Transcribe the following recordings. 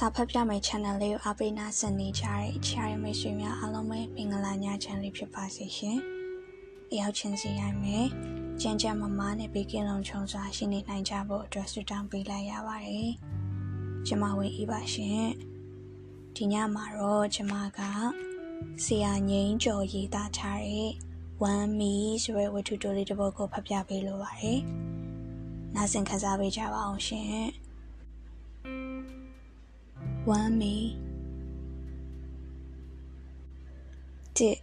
စာဖတ်ပြမယ့် channel လေးကိုအားပေးနာဆင်နေကြတဲ့ချာရမိတ်ဆွေများအားလုံးပဲမင်္ဂလာညချမ်းလေးဖြစ်ပါစေရှင်။အရောက်ချင်းစီရိုင်းမယ်။ကြမ်းကြမ်းမမားနဲ့ဘေးကင်းလုံခြုံစွာရှိနေနိုင်ကြဖို့အတွက်ဆုတောင်းပေးလိုက်ရပါတယ်။ကျမဝင်ဤပါရှင်။ဒီညမှာတော့ကျမကဆရာငိမ့်ကျော်ရေးသားထားတဲ့ One Me ဆိုတဲ့ဝတ္ထုတိုလေးတစ်ပုဒ်ကိုဖတ်ပြပေးလိုပါတယ်။နားဆင်ခန်းစားပေးကြပါအောင်ရှင်။ ဝမ်းမီတစ်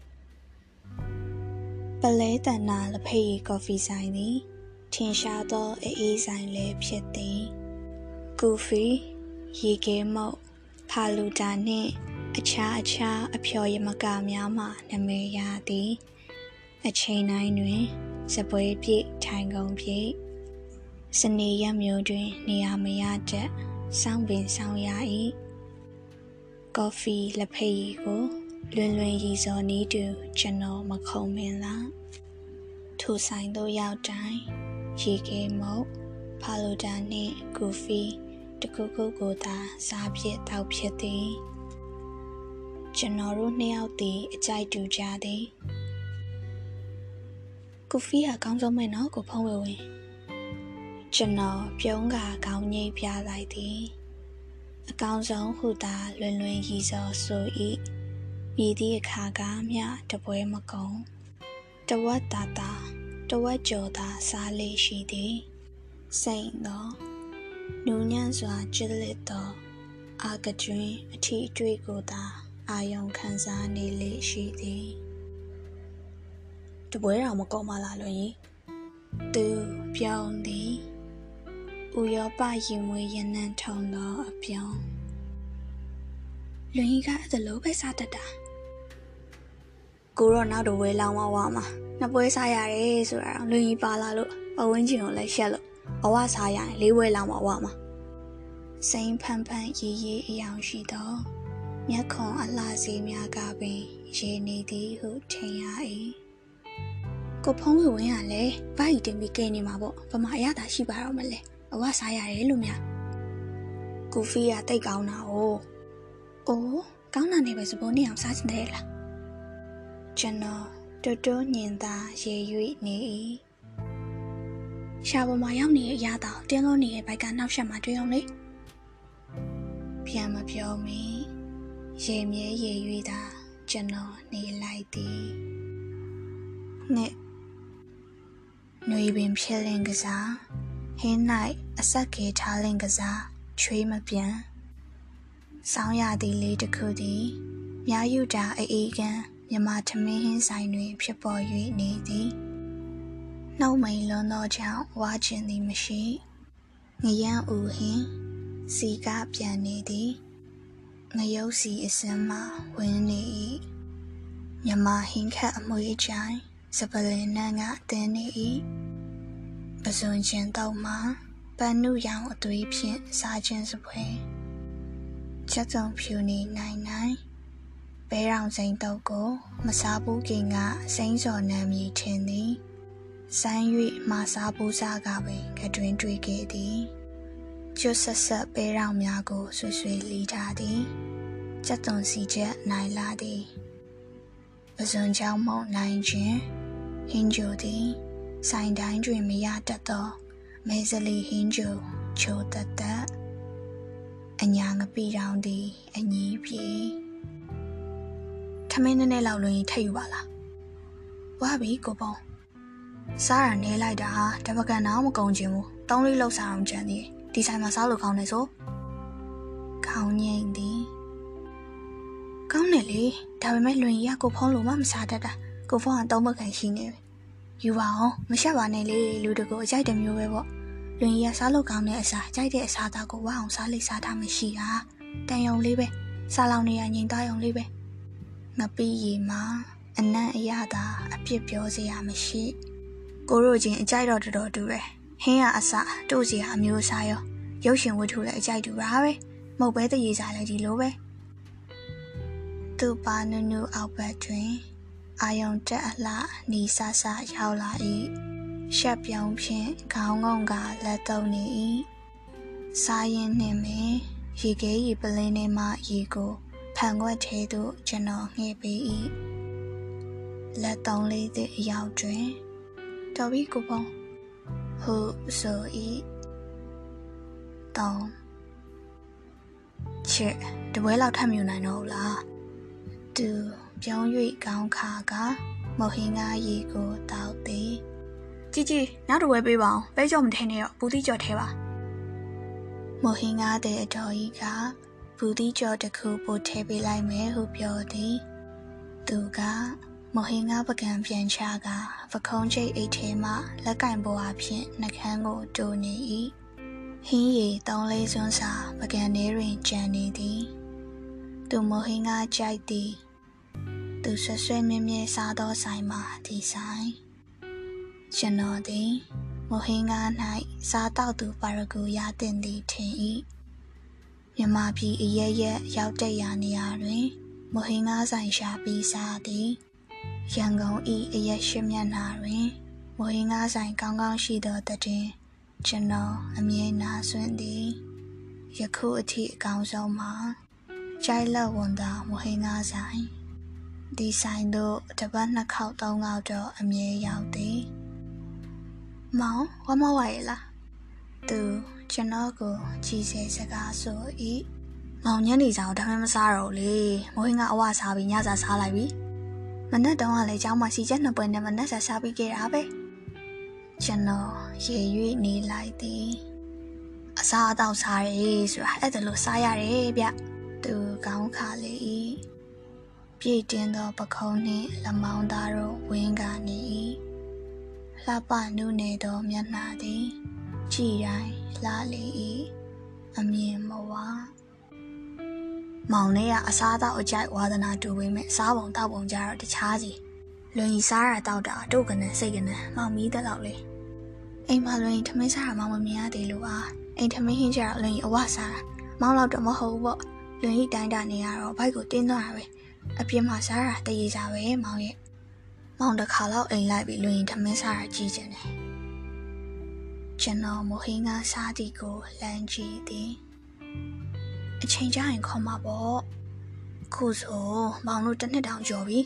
ပလဲတန်နာလဖိတ်ကော်ဖီဆိုင်သည်ထင်ရှားသောအေးဆိုင်လည်းဖြစ်သည်ကူဖီရေခဲမုတ်ဖာလူတာနှင့်အခြားအခြားအဖျော်ရမကများမှနာမည်ရသည် အချိန်တိုင်းတွင်စပွဲပြည့်ထိုင်ကုန်ပြည့်စနေရမျိုးတွင် နေရာမရတတ်စောင်းပင်ဆောင်ရ၏ ကော်ဖီလက်ဖက်ရည်ကိုလွင်လွင်ရည်စော်နီးတူကျွန်တော်မခုံမင်းလားထိုဆိုင်တို့ရောက်တိုင်းရေခဲမုတ်ဖာလိုတာနှင့်ကူဖီတခုခုကိုသာစားဖြစ်တောက်ဖြစ်သည်ကျွန်တော်တို့နှစ်ယောက်သည်အကြိုက်တူကြသည်ကူဖီကကောင်းဆုံးမဲ့နော်ကိုဖုံးဝဲဝင်ကျွန်တော်ပြုံးကခေါင်းငိတ်ပြလိုက်သည် အကောင်းဆုံးဟုသာလွင်လွင်ရည်စော်ဆို၏မြည်သည့်အခါကမျှတပွဲမကုံတဝက်တာတာတဝက်ကျော်သာစားလေရှိသည်စိန်သောနူးညံ့စွာကြည်လစ်သောအာကကျွင်းအထီးအတွေ့ကိုသာအာယုံခံစားနေလေရှိသည်တပွဲတော်မကုံမလားလွင်ကြီးသူပြောင်းသည် ဥရောပရင်မွေးရနံထုံသောအပြုံးလွင်ကြီးကအဲ့လိုပဲစားတတ်တာကိုတော့နောက်တော့ဝဲလောင်းမဝါမှာနှစ်ပွဲစားရတယ်ဆိုတာတော့လွင်ကြီးပါလာလို့ပဝင်းကျင်ကိုလည်းရှက်လို့အဝစားရရင်လေးဝဲလောင်းမဝါမှာစိန်ဖန်ဖန်ရီရီအယောင်ရှိသောမျက်ခွန်အလှစေးများကပင်ရေနေသည်ဟုထင်ရ၏ကိုဖုံးဝဝင်းကလည်းဘာကြီးတင်ပြီးကဲနေမှာပေါ့ဗမာအရသာရှိပါတော့မလဲ အဝစားရတယ်လို့များကိုဖီကတိတ်ကောင်းတာ哦အိုးကောင်းတာနေပဲစပိုးနေအောင်စားချင်တယ်လားကျွန်တော်တိုးတိုးညင်သာရေ၍နေ၏ရှာပေါ်မှာရောက်နေတဲ့အရာတော်တင်းလို့နေတဲ့ဘိုက်ကနောက်ဆက်မှာတွေ့အောင်လေပြန်မပြောမီရေမြဲရေ၍သာကျွန်တော်နေလိုက်သည်နှစ်ຫນွေပင်ဖြစ်လင်ကစား ဟင်း၌အဆက်ကေထားလင်ကစားချွေးမပြန်ဆောင်းရသည်လေးတစ်ခုသည်မြာယူတာအေးကန်မြမထမင်းဟင်းဆိုင်တွင် ဖြစ်ပေါ်၍နေသည်နှုတ်မိန်လွန်သောကြောင့်ဝါကျင်သည်မရှိငရမ်းဦးဟင်းစီကပြန်နေသည်ငရုတ်စီအစင်းမှဝင်းနေ၏မြမဟင်းခတ်အမွေးချိုင်စပလင်နန်းကတင်းနေ၏ ပဇွန်ချင်းတော့မှပန်းနုရောင်အသွေးဖြင့်စားခြင်းစပွဲချက်စုံဖြူနေနိုင်နိုင်ဘဲရောင်စိန်တော့ကို မစားဘူးခင်ကစိမ့်စော်နာမည်ထင်သည်ဆိုင်း၍မစားဘူးစားကပင်ကတွင်တွေ့ခဲ့သည်ကျွတ်ဆက်ဆက်ဘဲရောင်များကိုဆွဆွေလီထားသည်ချက်သွန်စီချက်နိုင်လာသည်ပဇွန်ချောင်းမုံနိုင်ခြင်းဟင်းဂျိုသည် ဆိုင်တိုင်းတွင်မရတတ်သောမဲစလီဟင်းဂျိုချိုတတ်တတ်အညာငပိတောင်သည်အညီးပြေထမင်းနည်းနည်းလောက်လွင်ထိတ်ယူပါလားဝါပြီကိုပုံစားရနေလိုက်တာဟာတပကန်တော့မကုန်ချင်ဘူးတောင်းလေးလောက်စားအောင်ကြံသေးဒီဆိုင်မှာစားလို့ကောင်းတယ်ဆိုခေါင်းငိမ့်သည်ကောင်းတယ်လေဒါပေမဲ့လွင်ကြီးကကိုဖုံးလို့မှမစားတတ်တာကိုဖုံးကသုံးဘက်ခံရှိနေပြီယူ ပါအောင်မရှက်ပါနဲ့လေလူတကူအကြိုက်တဲ့မျိုးပဲပေါ့လွင်ကြီးကစားလို့ကောင်းတဲ့အစားကြိုက်တဲ့အစားသားကိုဝအောင်စားလိစားထားမရှိတာတန်ယုံလေးပဲစားလောင်နေရငိန်သားယုံလေးပဲငပိရီမှာအနံ့အရသာအပြစ်ပြောစရာမရှိကိုတို့ချင်းအကြိုက်တော့တော်တော်တူပဲဟင်းရအစတို့စီကအမျိုးအစားရောရုပ်ရှင်ဝတ္ထုလည်းအကြိုက်တူပါပဲမဟုတ်ပဲတရေစားလည်းဒီလိုပဲသူပါနုနုအောက်ဘက်တွင် အာယုံတက်အလှနီဆဆရောက်လာ၏ရှက်ပြောင်ဖြင့်ခေါင်းငုံကလက်သုံးနေ၏စားရင်နှင့်ပင်ရေခဲရီပလင်းထဲမှရေကိုဖန်ခွက်ထဲသို့ကျွန်တော်ငှဲ့ပေး၏လက်တောင်းလေးသည့်အရောက်တွင်တော်ပြီကိုပုံဟုဆို၏တောင်းချစ်တပွဲလောက်ထပ်မြူနိုင်တော့လားသူ ပြောင်း၍ကောင်းခါကမဟင်ငါရီကိုတောက်သည်ជីជីနောက်တစ်ပွဲပေးပါအောင်ပဲကြောမထင်းနဲ့တော့ဘူးတိကြော်ထဲပါမဟင်ငါတဲ့အတော်ကြီးကဘူးတိကြော်တစ်ခုပို့ထဲပေးလိုက်မယ်ဟုပြောသည် သူကမဟင်ငါပကံပြန်ချကပခုံးချိတ်အိတ်ထဲမှလက်ကင်ပေါ်အဖြစ်နှကန်းကိုတူနေ၏ဟင်းရီတောင်းလေးစွန်းစာပကံထဲတွင်ကြံနေသည် သူမဟင်ငါကြိုက်သည် သူဆွဆွဲမြဲမြဲစားသောဆိုင်မှာဒီဆိုင်ကျွန်တော်သည်မဟင်ကား၌စားတောက်သူပါရဂူရတင်သည်ထင်၏မြမပြည်အရရက်ရောက်တဲ့ရာနေရာတွင်မဟင်ကားဆိုင်ရှာပြီးစားသည်ရန်ကုန်၏အရက်ရှိမျက်နှာတွင်မဟင်ကားဆိုင်ကောင်းကောင်းရှိသောတည်ကျွန်တော်အမြဲနာဆွင့်သည်ယခုအထိအကောင်းဆုံးမှာကြိုက်လက်ဝန်သာမဟင်ကားဆိုင် ဒီဆိုင်တို့တပတ်နှစ်ခေါက်သုံးခေါက်တော့အမြဲရောက်သည်မောင်ဝမဝရလားသူကျွန်တော်ကိုကြည်စေစကားဆို၏မောင်ညနေဆောင်ဒါမှမစားတော့လေမိုးဟင်းကအဝစားပြီးညစာစားလိုက်ပြီမနက်တုန်းကလည်းကျောင်းမှာစီချက်နှစ်ပွဲနဲ့မနက်စာစားပြီးခဲ့တာပဲကျွန်တော်ရေရွေ့နေလိုက်သည်အစားအသောက်စားရဲဆိုတာအဲ့ဒါလို့စားရတယ်ဗျသူကောင်းခါလေ၏ ပြည့်တင်းသောပခုံးနှင့်လမောင်းသားတို့ဝင်းကနေ၏လှပနုနေသောမျက်နှာသည်ကြည်တိုင်းလှလေ၏အမြင်မဝမောင်လေးကအစားတော့အကြိုက်ဝါသနာတူပေမဲ့စားပုံတောက်ပုံကြတော့တခြားစီလွန်ကြီးစားရတောက်တာတို့ကနဲ့စိတ်ကနဲ့မောင်မီးတဲ့လောက်လေအိမ်မှာလွန်ကြီးထမင်းစားရမောင်မမြင်ရသေးလို့ပါအိမ်ထမင်းဟင်းကြတော့လွန်ကြီးအဝစားတာမောင်လောက်တော့မဟုတ်ဘူးပေါ့လွန်ကြီးတိုင်းတာနေရတော့ဘိုက်ကိုတင်းသွားတာပဲ အပြင်းမှာစားတာတရေစားပဲမောင်ရဲ့မောင်တစ်ခါတော့အိမ်လိုက်ပြီးလွင်ထမင်းစားတာကြည့်ကျင်တယ်ကျွန်တော်မဟင်းကစားသည်ကိုလမ်းကြည့်သည်အချိန်ကျရင်ခေါ်မှာပေါ့ခုဆိုမောင်တို့တစ်နှစ်တောင်ကျော်ပြီ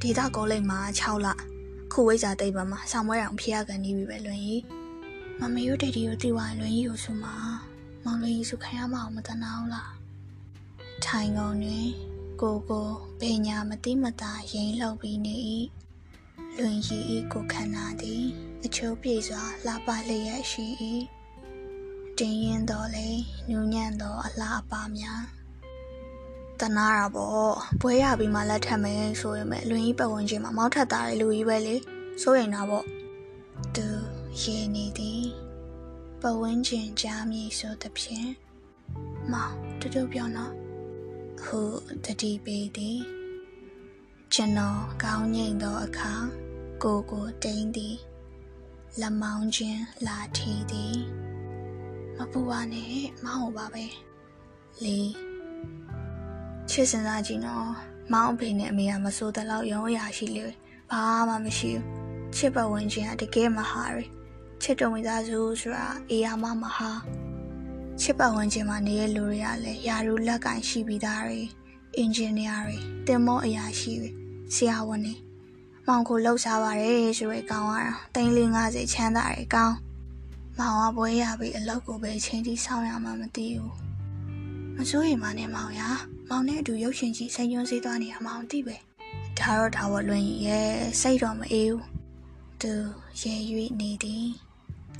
ဒေတာကောလိပ်မှာ6လခုဝိဇာတိတ်ပါမှာဆောင်းမွဲအောင်ဖျားကန်နေပြီပဲလွင်ကြီးမမေတို့ဒေဒီကိုတီဝိုင်လွင်ကြီးကိုဆိုမှာမောင်လွင်ကြီးဆိုခံရမအောင်မတနာဘူးလားထိုင်ကုန်တွင် ကိုကိုဘေညာမတိမတာရင်လှုပ်ပြီးနေ၏လွင်ရီ၏ကိုခန္ဓာသည်အချိုးပြေစွာလှပလျက်ရှိ၏တင်းရင်တော်လေနူးညံ့သောအလားအပါများတနာတာပေါ့ဘွဲရပြီးမှလက်ထပ်မယ်ဆိုရင်ပဲလွင်ကြီးပတ်ဝန်းကျင်မှာမောက်ထက်သားတဲ့လူကြီးပဲလေစိုးရင်တော့ပေါ့သူရေနေသည်ပတ်ဝန်းကျင်ကြားမည်ဆိုသဖြင့်မောင်တူတူပြောနော် ဟုတတိပေးသည်ကျွန်တော်ကောင်းငိမ့်သောအခါကိုကိုတိန်သည်လက်မောင်းချင်းလာထီသည်မပူပါနဲ့မောင်းပါပဲလီချစ်စင်စားကြည့်နော်မောင်းအဖေနဲ့အမေကမစိုးတဲ့လောက်ရုံးရရှိလေဘာမှမရှိဘူးချစ်ပတ်ဝန်းကျင်ကတကယ်မဟာရချစ်တော်မိသားစုဆိုတာအေးရမမဟာ ချစ်ပတ်ဝန်းကျင်မှာနေတဲ့လူတွေကလည်းယာရုလက်ကင်ရှိပြီးသားတွေအင်ဂျင်နီယာတွေတင်မောအရာရှိတွေဆရာဝန်တွေမောင်ကိုလှုပ်ရှားပါတယ်ဆိုရဲကောင်းရတာတိန်းလေး50ချမ်းသာတယ်ကောင်းမောင်ကဘွဲရပြီးအလုပ်ကိုပဲချိန်ထိစောင့်ရမှမသိဘူးမစိုးရိမ်ပါနဲ့မောင်ရမောင်နဲ့အတူရုပ်ရှင်ကြီးစိတ်ညွှန်းစေးသွားနေတာမောင်သိပဲဒါတော့ဒါဝလွင်ရဲ့စိတ်တော့မအေးဘူးသူရေရွေ့နေသည်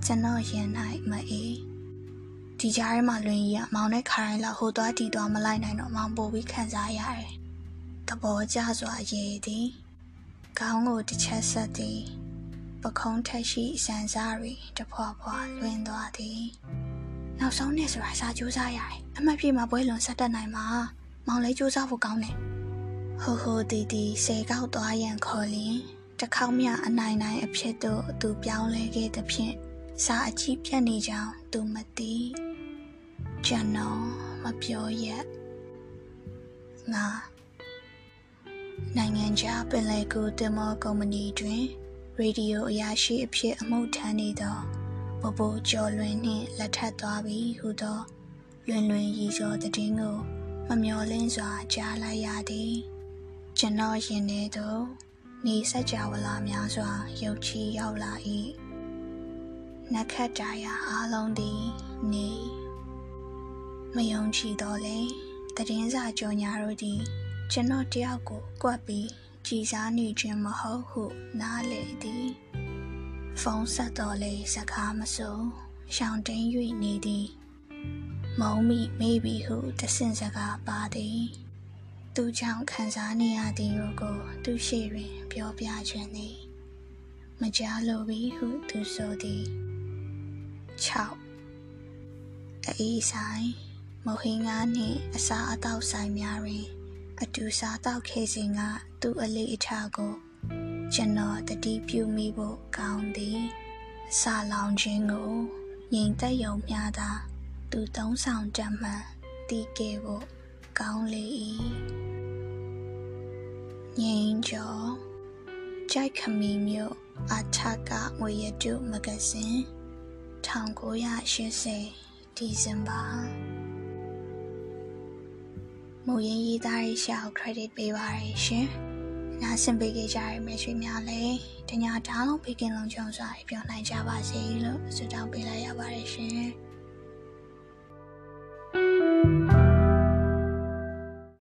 ကျွန်တော်ရင်၌မအေး ဒီကြားထဲမှာလွင်ကြီးကမောင်နဲ့ခါရိုင်းလောက်ဟိုသွားတီသွားမလိုက်နိုင်တော့မောင်ပို့ပြီးခံစားရတယ်။တဘောကြစွာရေသည်ခေါင်းကိုတစ်ချက်ဆက်သည်ပခုံးထက်ရှိစံစားရီတဖွာဖွာလွင်သွားသည်နောက်ဆုံးနေ့ဆိုတာစာကြိုးစားရတယ်အမှတ်ပြမှာပွဲလွန်ဆက်တက်နိုင်မှာမောင်လေးကြိုးစားဖို့ကောင်းတယ်ဟိုဟိုတီတီစေကောက်သွားရန်ခေါ်လျင်တစ်ခေါက်မြအနိုင်နိုင်အဖြစ်သို့သူပြောင်းလဲခဲ့သည်ဖြင့်စာအကြီးပြတ်နေကြောင်းသူမသိ ကျွန်တော်မပြောရက်ငါနိုင်ငံခြားပင်လယ်ကူတင်မောကုမ္ပဏီတွင်ရေဒီယိုအရာရှိအဖြစ်အမှုထမ်းနေသောဘဘိုကျော်လွင်နှင့်လက်ထပ်သွားပြီဟုသောလွင်လွင်ရီစောတည်င်းကိုမမျော်လင့်စွာကြားလိုက်ရသည်ကျွန်တော်ရင်ထဲသို့နေစကြဝဠာများစွာရုပ်ချီရောက်လာ၏နက္ခတ္တရာအလုံးသည်နေ မယုံကြည်တော့လေတည်င်းစာကြော်ညာတို့သည်ကျွန်တော်တယောက်ကိုကွက်ပြီးကြည်စားနေခြင်းမဟုတ်ဟုနားလေသည်ဖုန်းဆက်တော်လေစကားမဆိုရှောင်တိန်၍နေသည်မုံမိမေးပြီဟုတဆင့်စကားပါသည်သူကြောင့်ခံစားနေရသည်တို့ကို သူရှိတွင် ပြောပြခြင်းသည်မကြားလိုပြီဟုသူဆိုသည်6အေးဆိုင် မဟင်းကားနှင့်အစာအသောက်ဆိုင်များတွင် အတူစားတောက်ခဲ့စဉ်ကသူ့အလေးအထားကို ကျွန်တော်တတိပြုမိဖို့ကောင်းသည်စာလောင်ခြင်းကိုငြိမ်သက်ယုံမျှသာသူသုံးဆောင်တတ်မှန်တီးခဲ့ဖို့ကောင်းလေ၏ငြိမ်ကျော်ကြိုက်ခမီမျိုးအထကငွေရတုမဂဇင်း1980ဒီဇင်ဘာ မူရင်းရေးသားရေးရှာကို credit ပေးပါရရှင်။နားဆင်ပေးကြရမယ့်ရွှေများလည်းတညာဓာတ်လုံးဘေးကင်းလုံးကြုံစွာပြောင်းနိုင်ကြပါစေလို့ဆုတောင်းပေးလိုက်ရပါတယ်ရှင်။